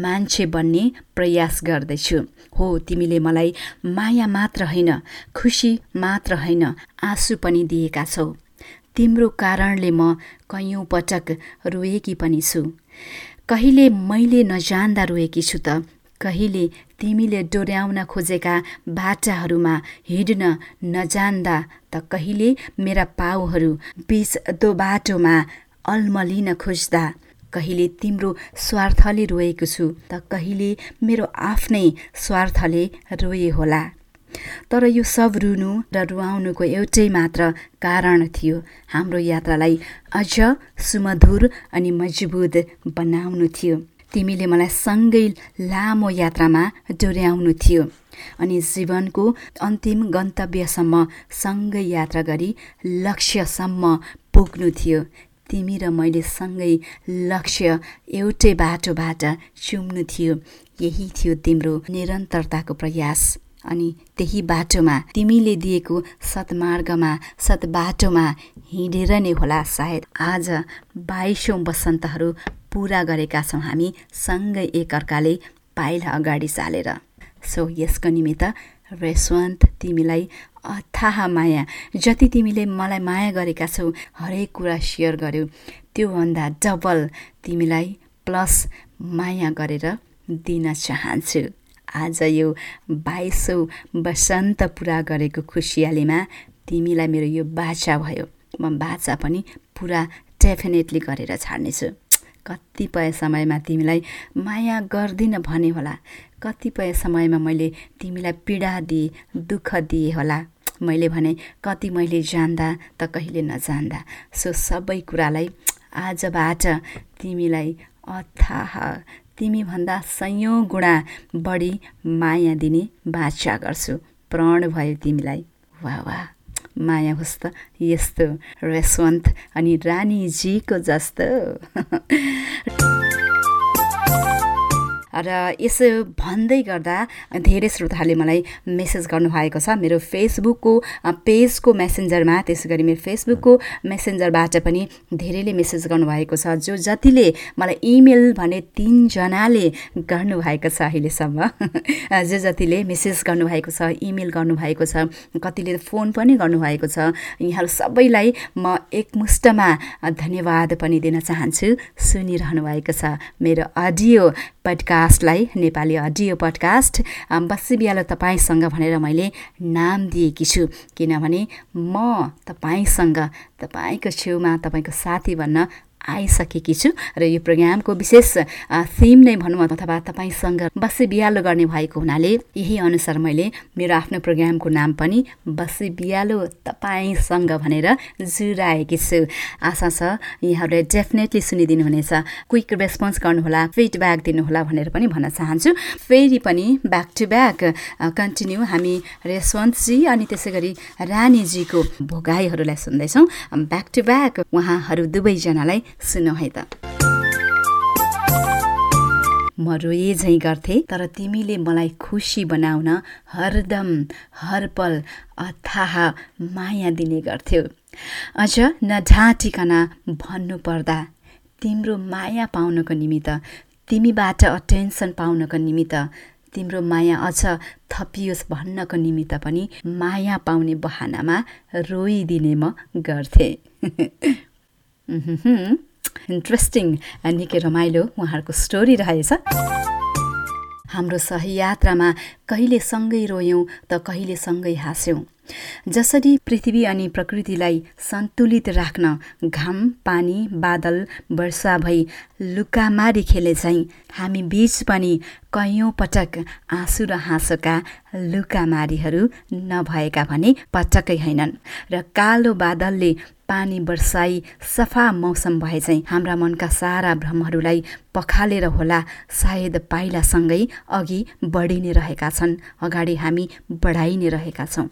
मान्छे बन्ने प्रयास गर्दैछु। हो तिमीले मलाई माया मात्र होइन खुसी मात्र होइन आँसु पनि दिएका छौ। तिम्रो कारणले म कैयौँ पटक रोएकी पनि छु। कहिले मैले नजान्दा रोएकी छु त कहिले तिमीले डोर्याउन खोजेका बाटाहरूमा हिँड्न नजान्दा त कहिले मेरा पाउहरू बिच दो बाटोमा अल्मलिन खोज्दा कहिले तिम्रो स्वार्थले रोएको छु त कहिले मेरो आफ्नै स्वार्थले रोए होला। तर यो सब रुनु र रुवाउनुको एउटै मात्र कारण थियो। हाम्रो यात्रालाई अझ सुमधुर अनि मजबुत बनाउनु थियो। तिमीले मलाई सँगै लामो यात्रामा डोर्याउनु थियो अनि जीवनको अन्तिम गन्तव्यसम्म सँगै यात्रा गरी लक्ष्यसम्म पुग्नु थियो। तिमी र मैले सँगै लक्ष्य एउटै बाटोबाट चुम्नु थियो। यही थियो तिम्रो निरन्तरताको प्रयास। अनि त्यही बाटोमा तिमीले दिएको सत्मार्गमा सत्बाटोमा हिँडेर नै होला सायद। आज बाइसौँ वसन्तहरू पुरा गरेका छौँ हामी सँगै एकअर्काले पाइला अगाडि चालेर सो यसको निमित्त रेस्वन्त तिमीलाई अथाह माया। जति तिमीले मलाई माया गरेका छौ हरेक कुरा सेयर गर्यौ। त्योभन्दा डबल तिमीलाई प्लस माया गरेर दिन चाहन्छु। आज यो बाइसौँ वसन्त पुरा गरेको खुसियालीमा तिमीलाई मेरो यो बाचा भयो। म बाचा पनि पुरा डेफिनेटली गरेर छाड्नेछु। कतिपय समयमा तिमीलाई माया गर्दिनँ भने होला। कतिपय समयमा मैले तिमीलाई पीडा दिएँ दुःख दिएँ होला। मैले भने कति मैले जान्दा त कहिले नजान्दा। सो सबै कुरालाई आजबाट तिमीलाई अथाह तिमीभन्दा सयौँ गुणा बढी माया दिने बाचा गर्छु। प्रण भयो तिमीलाई। वाह वाह। माया होस् त यस्तो रेस्वन्त अनि रानीजीको जस्तो। र यसो भन्दै गर्दा धेरै श्रोताहरूले मलाई मेसेज गर्नुभएको छ। मेरो फेसबुकको पेजको मेसेन्जरमा त्यसै गरी मेरो फेसबुकको मेसेन्जरबाट पनि धेरैले मेसेज गर्नुभएको छ जो जतिले मलाई इमेल भने तिनजनाले गर्नुभएको छ अहिलेसम्म। जो जतिले मेसेज गर्नुभएको छ इमेल गर्नुभएको छ कतिले फोन पनि गर्नुभएको छ। यहाँहरू सबैलाई म एकमुष्टमा धन्यवाद पनि दिन चाहन्छु। सुनिरहनु भएको छ। मेरो अडियो पडकास्टलाई नेपाली अडियो पडकास्ट अ, बसी बिहालो तपाईँसँग भनेर मैले नाम दिएकी छु। किनभने म तपाईँसँग तपाईँको छेउमा तपाईँको साथी भन्न आइसकेकी छु र यो प्रोग्रामको विशेष थिम नै भनौँ अथवा तपाईँसँग बसी बिहालो गर्ने भएको हुनाले यही अनुसार मैले मेरो आफ्नो प्रोग्रामको नाम पनि बसी बिहालो तपाईँसँग भनेर जुराएकी छु। आशा छ यहाँहरूले डेफिनेटली सुनिदिनु हुनेछ क्विक रेस्पोन्स गर्नुहोला फिडब्याक दिनुहोला भनेर पनि भन्न चाहन्छु। फेरि पनि ब्याक टु ब्याक कन्टिन्यू हामी रेशवन्तजी अनि त्यसै गरी रानीजीको भोगाईहरूलाई सुन्दैछौँ। ब्याक टु ब्याक उहाँहरू दुवैजनालाई सुनौँ है त म रोए झैँ गर्थे तर तिमीले मलाई खुसी बनाउन हरदम हरपल अथाह माया दिने गर्थ्यौ। अझ नढाँटिकन भन्नुपर्दा तिम्रो माया पाउनको निमित्त तिमीबाट अटेन्सन पाउनको निमित्त तिम्रो माया अझ थपियोस् भन्नको निमित्त पनि माया पाउने बहानामा रोइदिने म गर्थेँ। इन्ट्रेस्टिङ निकै रमाइलो उहाँहरूको स्टोरी रहेछ। हाम्रो सही यात्रामा कहिले सँगै रोयौँ त कहिले सँगै हाँस्यौँ। जसरी पृथ्वी अनि प्रकृतिलाई सन्तुलित राख्न घाम पानी बादल वर्षा भई लुकामारी खेले चाहिँ हामी बीच पनि कैयौँ पटक आँसु र हाँसोका लुकामारीहरू नभएका भने पटक्कै होइनन्। र कालो बादलले पानी वर्षाई सफा मौसम भए चाहिँ हाम्रा मनका सारा भ्रमहरूलाई पखालेर होला सायद पाइलासँगै अघि बढी नै रहेका छन्। अगाडि हामी बढाइ नै रहेका छौँ।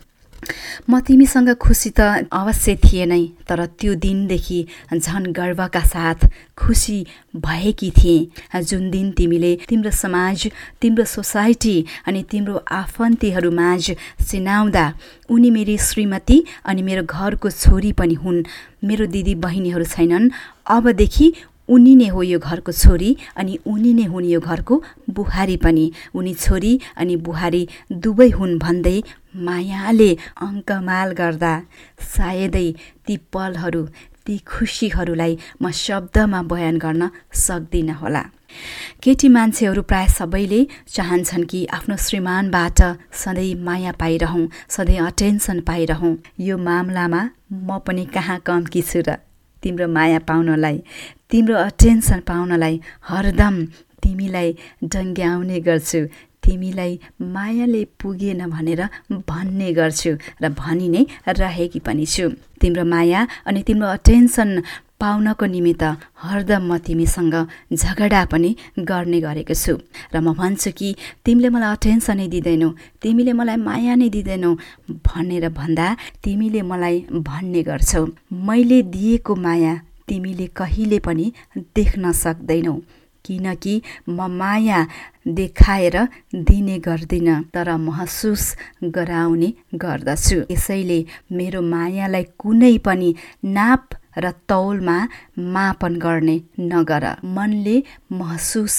म तिमीसँग खुसी त अवश्य थिए नै तर त्यो दिनदेखि झन गर्वका साथ खुसी भएकी थिएँ। जुन दिन तिमीले तिम्रो समाज तिम्रो सोसाइटी अनि तिम्रो आफन्तीहरू माझ चिनाउँदा उनी मेरी श्रीमती अनि मेरो घरको छोरी पनि हुन्। मेरो दिदी बहिनीहरू छैनन्। अबदेखि उनी नै हो यो घरको छोरी अनि उनी नै हुन् यो घरको बुहारी पनि। उनी छोरी अनि बुहारी दुवै हुन् भन्दै मायाले अङ्कमाल गर्दा सायदै ती पलहरू ती खुसीहरूलाई म शब्दमा बयान गर्न सक्दिनँ होला। केटी मान्छेहरू प्राय सबैले चाहन्छन् कि आफ्नो श्रीमानबाट सधैँ माया पाइरहँ सधैँ अटेन्सन पाइरहँ। यो मामलामा म पनि कहाँ कम्की छु र? तिम्रो माया पाउनलाई तिम्रो अटेन्सन पाउनलाई हरदम तिमीलाई डङ्ग्याउने गर्छु। तिमीलाई मायाले पुगेन भनेर भन्ने गर्छु र भनि नै रहेकी पनि छु। तिम्रो माया अनि तिम्रो अटेन्सन पाउनको निमित्त हरदम म तिमीसँग झगडा पनि गर्ने गरेको छु। र म भन्छु कि तिमीले मलाई अटेन्सनै दिँदैनौ तिमीले मलाई माया नै दिँदैनौ भनेर भन्दा तिमीले मलाई भन्ने गर्छौ। मैले दिएको माया तिमीले कहिले पनि देख्न सक्दैनौ किनकि म माया देखाएर दिने गर्दिनँ तर महसुस गराउने गर्दछु। यसैले मेरो मायालाई कुनै पनि नाप र तौलमा मापन गर्ने नगर मनले महसुस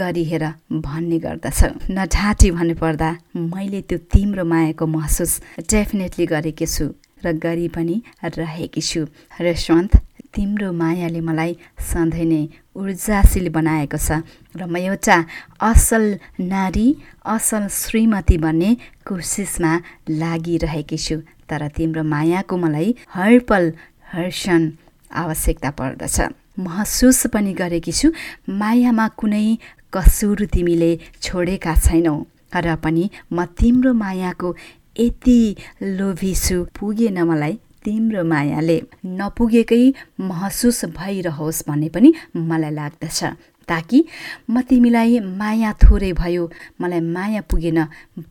गरिहेर भन्ने गर्दछ। नढाँटी भन्नुपर्दा मैले त्यो तिम्रो मायाको महसुस डेफिनेटली गरेकी छु र गरी पनि रहेकी छु। रेशवन्त तिम्रो मायाले मलाई सधैँ नै ऊर्जाशील बनाएको छ र म एउटा असल नारी असल श्रीमती बन्ने कोसिसमा लागिरहेकी छु। तर तिम्रो मायाको मलाई हर पल हर्षण आवश्यकता पर्दछ। महसुस पनि गरेकी छु। मायामा कुनै कसुर तिमीले छोडेका छैनौ। र पनि म तिम्रो मायाको यति लोभी छु पुगेन मलाई तिम्रो मायाले। नपुगेकै महसुस भइरहोस् भन्ने पनि मलाई लाग्दछ। ताकि म तिमीलाई माया थोरै भयो मलाई माया पुगेन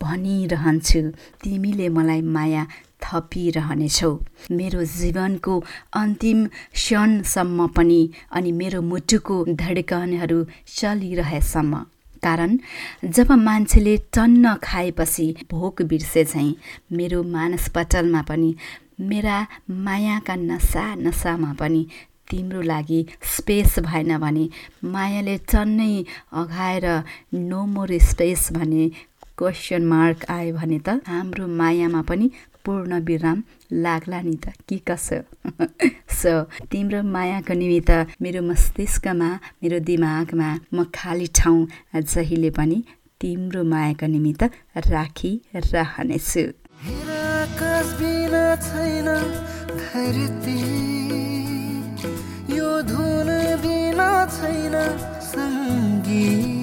भनिरहन्छु। तिमीले मलाई माया थपिरहनेछौ। मेरो जीवनको अन्तिम क्षणसम्म पनि अनि मेरो मुटुको धड्कनहरू चलिरहेसम्म। कारण जब मान्छेले टन्न खाएपछि भोक बिर्से झैँ मेरो मानसपटलमा पनि मेरा मायाका नसा नसामा पनि तिम्रो लागि स्पेस भएन भने मायाले टन्नै अघाएर नो मोर स्पेस भने क्वेसन मार्क आयो भने त हाम्रो मायामा पनि पूर्ण विराम लाग्ला नि त। के कसो? सो तिम्रो मायाको निमित्त मेरो मस्तिष्कमा मेरो दिमागमा म खाली ठाउँ जहिले पनि तिम्रो मायाको निमित्त राखिरहनेछु यो धुन बिना छैन सङ्गीत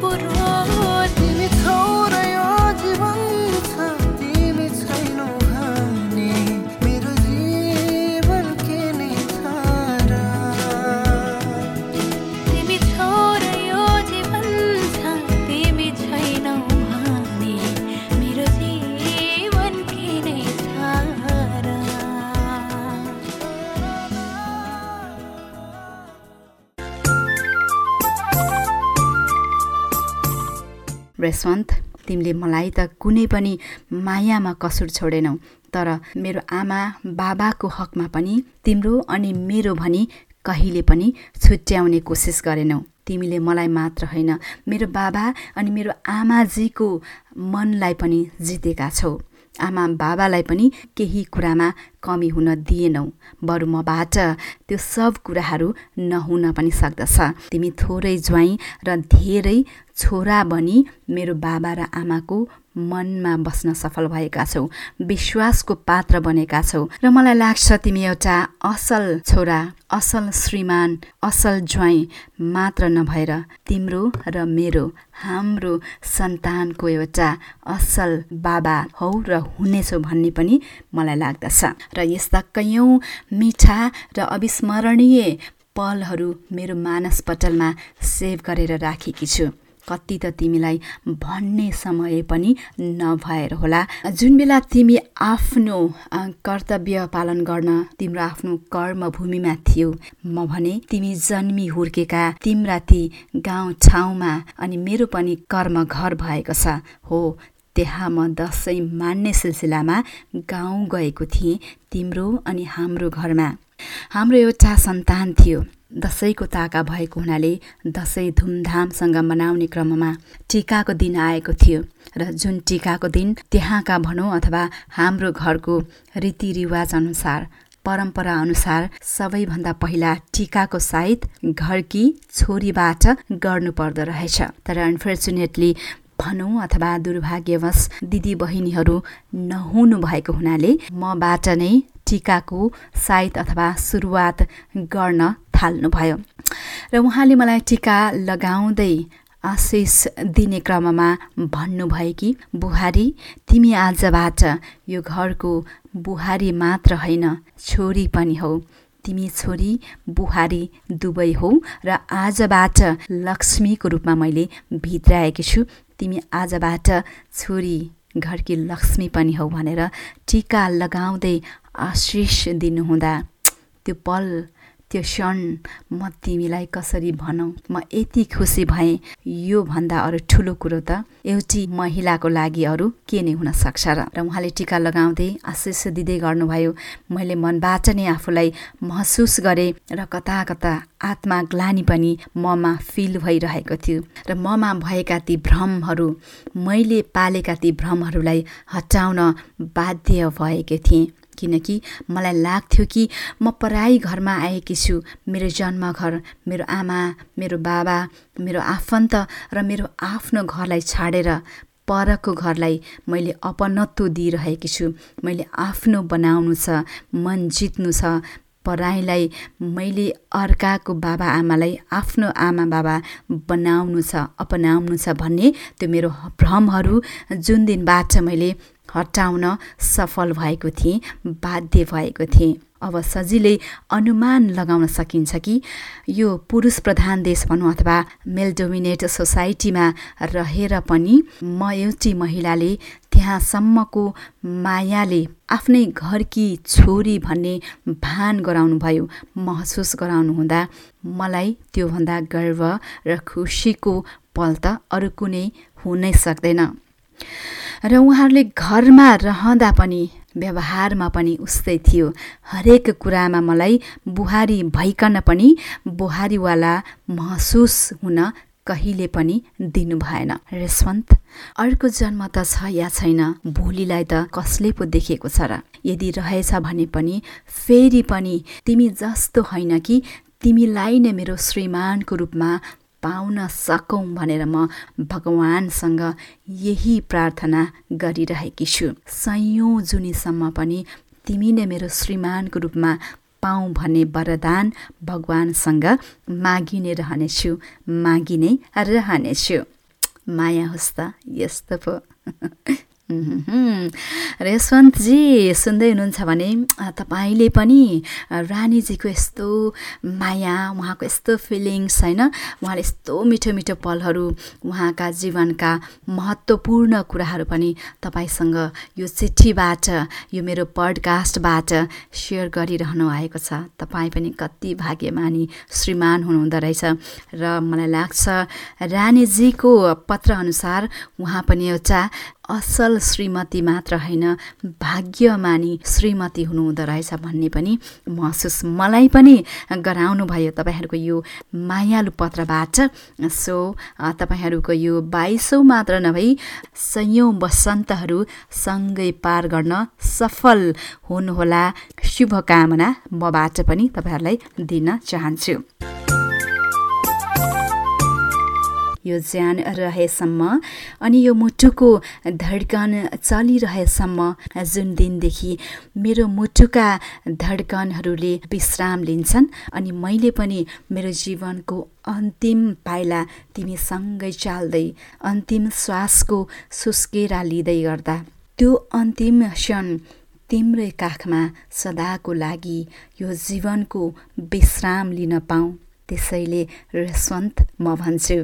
por रेशवन्त तिमीले मलाई त कुनै पनि मायामा कसुर छोडेनौ तर मेरो आमा बाबाको हकमा पनि तिम्रो अनि मेरो भनी कहिले पनि छुट्याउने कोसिस गरेनौ। तिमीले मलाई मात्र होइन मेरो बाबा अनि मेरो आमाजीको मनलाई पनि जितेका छौ। आमा बाबालाई पनि केही कुरामा कमी हुन दिएनौ। बरु मबाट त्यो सब कुराहरू नहुन पनि सक्दछ। तिमी थोरै ज्वाइँ र धेरै छोरा बनी मेरो बाबा र आमाको मनमा बस्न सफल भएका छौ विश्वासको पात्र बनेका छौ र मलाई लाग्छ तिमी एउटा असल छोरा असल श्रीमान असल ज्वाइँ मात्र नभएर तिम्रो र मेरो हाम्रो सन्तानको एउटा असल बाबा हौ र हुनेछौ भन्ने पनि मलाई लाग्दछ। र यस्ता कैयौँ मिठा र अविस्मरणीय पलहरू मेरो मानसपटलमा सेभ गरेर राखेकी छु। कति त तिमीलाई भन्ने समय पनि नभएर होला। जुन बेला तिमी आफ्नो कर्तव्य पालन गर्न तिम्रो आफ्नो कर्मभूमिमा थियौ म भने तिमी जन्मी हुर्केका तिम्रा ती गाउँ ठाउँमा अनि मेरो पनि कर्म घर भएको छ। हो त्यहाँ म दसैँ मान्ने सिलसिलामा गाउँ गएको थिएँ तिम्रो अनि हाम्रो घरमा। हाम्रो एउटा सन्तान थियो। दसैँको ताका भएको हुनाले दसैँ धुमधामसँग मनाउने क्रममा टिकाको दिन आएको थियो र जुन टिकाको दिन त्यहाँका भनौँ अथवा हाम्रो घरको रीतिरिवाज अनुसार परम्परा अनुसार सबैभन्दा पहिला टिकाको साइत घरकी छोरीबाट गर्नु पर्दो रहेछ। तर अनफर्चुनेटली भनौँ अथवा दुर्भाग्यवश दिदी बहिनीहरू नहुनु भएको हुनाले मबाट नै टिकाको साइत अथवा सुरुवात गर्न थाल्नुभयो। र उहाँले मलाई टिका लगाउँदै आशिष दिने क्रममा भन्नुभयो कि बुहारी तिमी आजबाट यो घरको बुहारी मात्र होइन छोरी पनि हौ। तिमी छोरी बुहारी दुवै हौ र आजबाट लक्ष्मीको रूपमा मैले भित्राएकी छु। तिमी आजबाट छोरी घरकी लक्ष्मी पनि हौ भनेर टिका लगाउँदै आशिष दिनुहुँदा त्यो पल त्यो क्षण म तिमीलाई कसरी भनौँ? म यति खुसी भएँ। योभन्दा अरू ठुलो कुरो त एउटी महिलाको लागि अरू के नै हुन सक्छ र? र उहाँले टिका लगाउँदै आशिष दिँदै गर्नुभयो। मैले मनबाट नै आफूलाई महसुस गरेँ र कता कता आत्मा ग्लानी पनि ममा फिल भइरहेको थियो। र ममा भएका ती भ्रमहरू मैले पालेका ती भ्रमहरूलाई हटाउन बाध्य भएकी थिएँ। किनकि मलाई लाग्थ्यो कि म पराई घरमा आएकी छु। मेरो जन्मघर मेरो आमा मेरो बाबा मेरो आफन्त र मेरो आफ्नो घरलाई छाडेर परको घरलाई मैले अपनत्व दिइरहेकी छु। मैले आफ्नो बनाउनु छ मन जित्नु छ। पराईलाई मैले अर्काको बाबा आमालाई आफ्नो आमा बाबा बनाउनु छ अपनाउनु छ भन्ने त्यो मेरो भ्रमहरू जुन दिनबाट मैले हटाउन सफल भएको थिएँ बाध्य भएको थिएँ। अब सजिलै अनुमान लगाउन सकिन्छ कि यो पुरुष प्रधान देश भनौँ अथवा मेल डोमिनेट सोसाइटीमा रहेर पनि म एउटी महिलाले त्यहाँसम्मको मायाले आफ्नै घरकी छोरी भन्ने भान गराउनुभयो महसुस गराउनु हुँदा मलाई त्योभन्दा गर्व र खुसीको पल त अरू कुनै हुनै सक्दैन। र उहाँहरूले घरमा रहँदा पनि व्यवहारमा पनि उस्तै थियो। हरेक कुरामा मलाई बुहारी भइकन पनि बुहारीवाला महसुस हुन कहिले पनि दिनु भएन। रेशवन्त अर्को जन्म त छ या छैन भोलिलाई त कसले पो देखेको छ र? यदि रहेछ भने पनि फेरि पनि तिमी जस्तो होइन कि तिमीलाई नै मेरो श्रीमानको रूपमा पाउन सकौँ भनेर म भगवानसँग यही प्रार्थना गरिरहेकी छु। सयौँ जुनीसम्म पनि तिमी नै मेरो श्रीमानको रूपमा पाऊँ भन्ने वरदान भगवानसँग मागि नै रहनेछु मागि नै रहनेछु। माया होस् त यस्तो पो। उहुहुम। र यशवन्तजी सुन्दै हुनुहुन्छ भने तपाईँले पनि रानीजीको यस्तो माया उहाँको यस्तो फिलिङ्स होइन? उहाँले यस्तो मिठो मिठो पलहरू उहाँका जीवनका महत्त्वपूर्ण कुराहरू पनि तपाईँसँग यो चिठीबाट यो मेरो पडकास्टबाट सेयर गरिरहनु भएको छ। तपाईँ पनि कति भाग्यमानी श्रीमान हुनुहुँदो रहेछ। र मलाई लाग्छ रानीजीको पत्रअनुसार उहाँ पनि एउटा असल श्रीमती मात्र होइन भाग्यमानी श्रीमती हुनुहुँदो रहेछ भन्ने पनि महसुस मलाई पनि गराउनु भयो तपाईँहरूको यो मायालु पत्रबाट। सो तपाईँहरूको यो बाइसौँ मात्र नभई सयौँ वसन्तहरू सँगै पार गर्न सफल हुनुहोला। शुभकामना मबाट पनि तपाईँहरूलाई दिन चाहन्छु। यो ज्यान रहेसम्म। अनि यो मुटुको धड्कन चलिरहेसम्म जुन दिनदेखि मेरो मुटुका धड्कनहरूले विश्राम लिन्छन् अनि मैले पनि मेरो जीवनको अन्तिम पाइला तिमीसँगै चाल्दै अन्तिम श्वासको सुस्केरा लिँदै गर्दा। त्यो अन्तिम क्षण तिम्रै काखमा सदाको लागि यो जीवनको विश्राम लिन पाऊँ। त्यसैले रसवन्त म भन्छु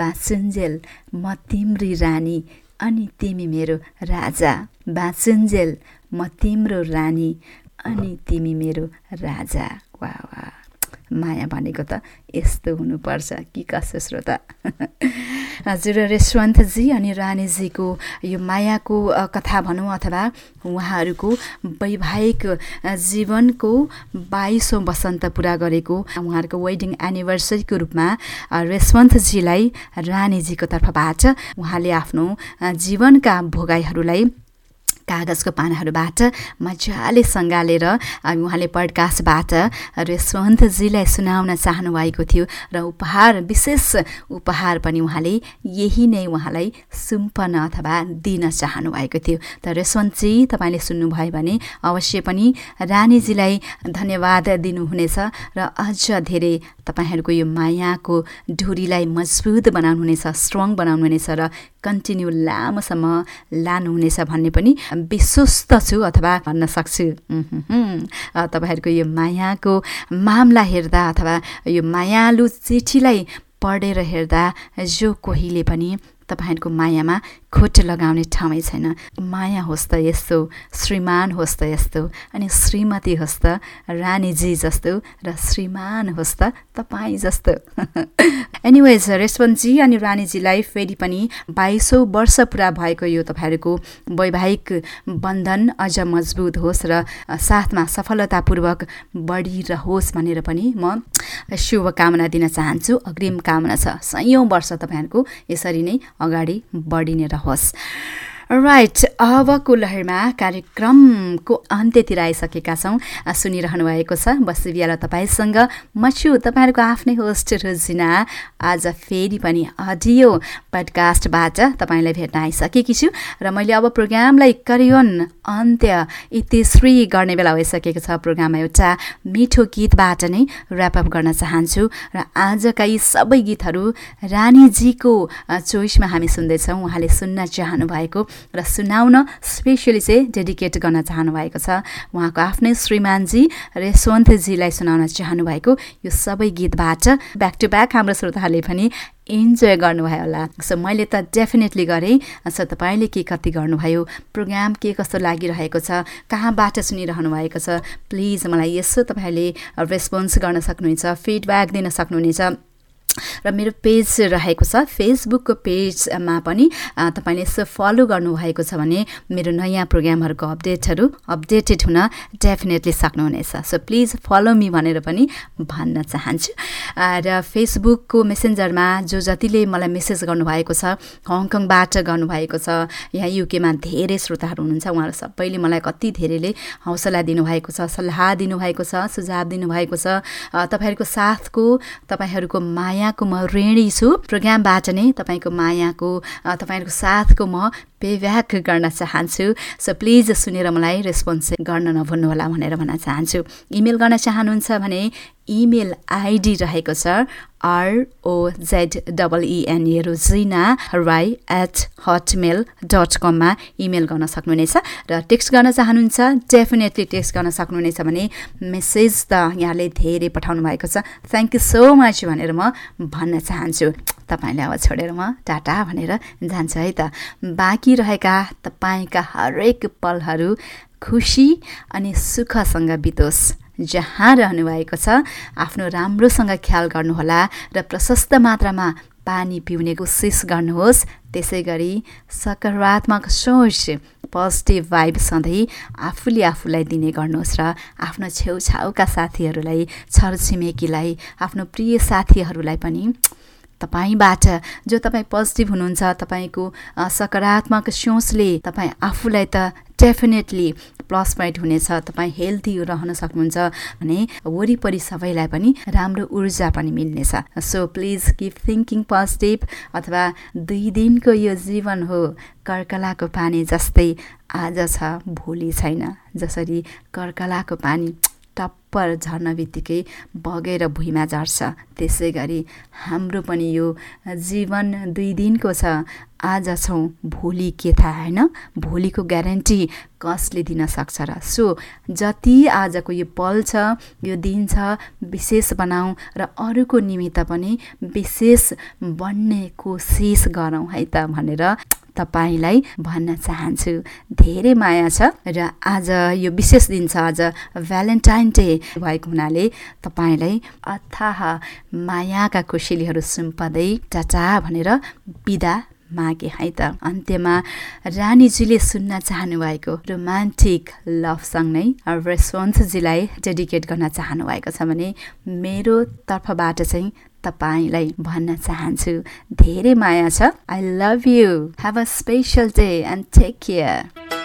बाँचुन्जेल म तिम्री रानी अनि तिमी मेरो राजा। बाँचुन्जेल म तिम्रो रानी अनि तिमी मेरो राजा। वा वा। माया भनेको त यस्तो हुनुपर्छ। कि कसो श्रोता? हजुर रेशवन्तजी अनि रानीजीको यो मायाको कथा भनौँ अथवा उहाँहरूको वैवाहिक जीवनको बाइसौँ वसन्त पुरा गरेको उहाँहरूको वेडिङ एनिभर्सरीको रूपमा रेशवन्तजीलाई रानीजीको तर्फबाट उहाँले आफ्नो जीवनका भोगाइहरूलाई कागजको पानाहरूबाट मजाले सङ्गालेर अ, उहाँले पडकास्टबाट रेशवन्तजीलाई सुनाउन चाहनुभएको थियो र उपहार विशेष उपहार पनि उहाँले यही नै उहाँलाई सुम्पन अथवा दिन चाहनुभएको थियो। त रेशवन्तजी तपाईँले सुन्नुभयो भने अवश्य पनि रानीजीलाई धन्यवाद दिनुहुनेछ र अझ धेरै तपाईँहरूको यो मायाको ढुरीलाई मजबुत बनाउनुहुनेछ स्ट्रङ बनाउनुहुनेछ र कन्टिन्यू लामोसम्म लानुहुनेछ भन्ने पनि विश्वस्त छु अथवा भन्न सक्छु। तपाईँहरूको यो मायाको मामला हेर्दा अथवा यो मायालु चिठीलाई पढेर हेर्दा जो कोहीले पनि तपाईँहरूको मायामा खोट लगाउने ठाउँै छैन। माया होस् त यस्तो श्रीमान होस् त यस्तो अनि श्रीमती होस् त रानीजी जस्तो र श्रीमान होस् त तपाईँ जस्तो। एनिवेज रेशवन्तजी अनि रानीजीलाई फेरि पनि बाइसौँ वर्ष पुरा भएको यो तपाईँहरूको वैवाहिक बन्धन अझ मजबुत होस् र साथमा सफलतापूर्वक बढिरहोस् भनेर पनि म शुभकामना दिन चाहन्छु। अग्रिम कामना छ। सयौँ वर्ष तपाईँहरूको यसरी नै अगाडि बढी नै रहोस् राइट अबको लहरमा कार्यक्रमको अन्त्यतिर आइसकेका छौँ। सुनिरहनु भएको छ बसी बिहाल तपाईँसँग। म छु तपाईँहरूको आफ्नै होस्ट रोजिना। आज फेरि पनि अडियो पडकास्टबाट तपाईँलाई भेट्न आइसकेकी छु। र मैले अब प्रोग्रामलाई करियोन अन्त्य इतिश्री गर्ने बेला भइसकेको छ। प्रोग्राममा एउटा मिठो गीतबाट नै ऱ्यापअप गर्न चाहन्छु। र आजका यी सबै गीतहरू रानीजीको चोइसमा हामी सुन्दैछौँ। उहाँले सुन्न चाहनु भएको र सुनाउन स्पेसली चाहिँ डेडिकेट गर्न चाहनुभएको छ। उहाँको आफ्नै श्रीमानजी रेशवन्तजीलाई सुनाउन चाहनुभएको यो सबै गीतबाट ब्याक टु ब्याक हाम्रो श्रोताहरूले पनि इन्जोय गर्नुभयो होला। सो मैले त डेफिनेटली गरेँ। सो तपाईँले के कति गर्नुभयो? प्रोग्राम के कस्तो लागिरहेको छ? कहाँबाट सुनिरहनु भएको छ? प्लिज मलाई यसो तपाईँहरूले रेस्पोन्स गर्न सक्नुहुनेछ फिडब्याक दिन सक्नुहुनेछ। र मेरो पेज रहेको छ फेसबुकको पेजमा पनि तपाईँले यसो फलो गर्नुभएको छ भने मेरो नयाँ प्रोग्रामहरूको अपडेटहरू अपडेटेड हुन डेफिनेटली सक्नुहुनेछ। सो प्लिज फलो मी भनेर पनि भन्न चाहन्छु। र फेसबुकको मेसेन्जरमा जो जतिले मलाई मेसेज गर्नुभएको छ हङकङबाट गर्नुभएको छ यहाँ युकेमा धेरै श्रोताहरू हुनुहुन्छ उहाँहरू सबैले मलाई कति धेरैले हौसला दिनुभएको छ सल्लाह दिनुभएको छ सुझाव दिनुभएको छ। तपाईँहरूको साथको तपाईँहरूको मायाको म ऋणी छु। प्रोग्रामबाट नै तपाईँको मायाको तपाईँहरूको साथको म पेब्याक गर्न चाहन्छु। सो प्लिज सुनेर मलाई रेस्पोन्स गर्न नभुल्नुहोला भनेर भन्न चाहन्छु। इमेल गर्न चाहनुहुन्छ भने इमेल आइडी रहेको छ R O Z double E N A Rojina Rai at Hotmail dot कममा इमेल गर्न सक्नुहुनेछ र टेक्स्ट गर्न चाहनुहुन्छ डेफिनेटली टेक्स्ट गर्न सक्नुहुनेछ भने मेसेज त यहाँले धेरै पठाउनु भएको छ। थ्याङ्क यू सो मच भनेर म भन्न चाहन्छु। तपाईँले अब छोडेर म टाटा भनेर जान्छु है त। बाँकी रहेका तपाईँका हरेक पलहरू खुसी अनि सुखसँग बितोस्। जहाँ रहनुभएको छ आफ्नो राम्रोसँग ख्याल गर्नुहोला र प्रशस्त मात्रामा पानी पिउने कोसिस गर्नुहोस्। त्यसै गरी सकारात्मक सोच पोजिटिभ भाइब सधैँ आफूले आफूलाई दिने गर्नुहोस् र आफ्नो छेउछाउका साथीहरूलाई छरछिमेकीलाई आफ्नो प्रिय साथीहरूलाई पनि तपाईँबाट जो तपाईँ पोजिटिभ हुनुहुन्छ तपाईँको सकारात्मक सोचले तपाईँ आफूलाई त डेफिनेटली प्लस पोइन्ट हुनेछ तपाईँ हेल्दी रहन सक्नुहुन्छ भने वरिपरि सबैलाई पनि राम्रो ऊर्जा पनि मिल्नेछ। So please keep thinking positive अथवा दुई दिनको यो जीवन हो कर्कलाको पानी जस्तै आज छ भोलि छैन जसरी कर्कलाको पानी टप्पर झर्न बित्तिकै बगेर भुइँमा झर्छ। त्यसै गरी हाम्रो पनि यो जीवन दुई दिनको छ। आज छौँ भोलि के थाहा होइन? भोलिको ग्यारेन्टी कसले दिन सक्छ र सो जति आजको यो पल छ यो दिन छ विशेष बनाऊ र अरूको निमित्त पनि विशेष बन्ने कोसिस गरौँ है त भनेर तपाईँलाई भन्न चाहन्छु। धेरै माया छ र आज यो विशेष दिन छ आज भ्यालेन्टाइन डे भएको हुनाले तपाईँलाई अथाह मायाका कोसेलीहरू सुम्पदै टाटा भनेर बिदा मागे है त। अन्त्यमा रानीजीले सुन्न चाहनुभएको रोमान्टिक लभ सङ नै रेस्पोन्सजीलाई डेडिकेट गर्न चाहनुभएको छ भने मेरो तर्फबाट चाहिँ तपाईँलाई भन्न चाहन्छु धेरै माया छ। I love you have a special day and take care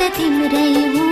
प्रतिम रही हूँ।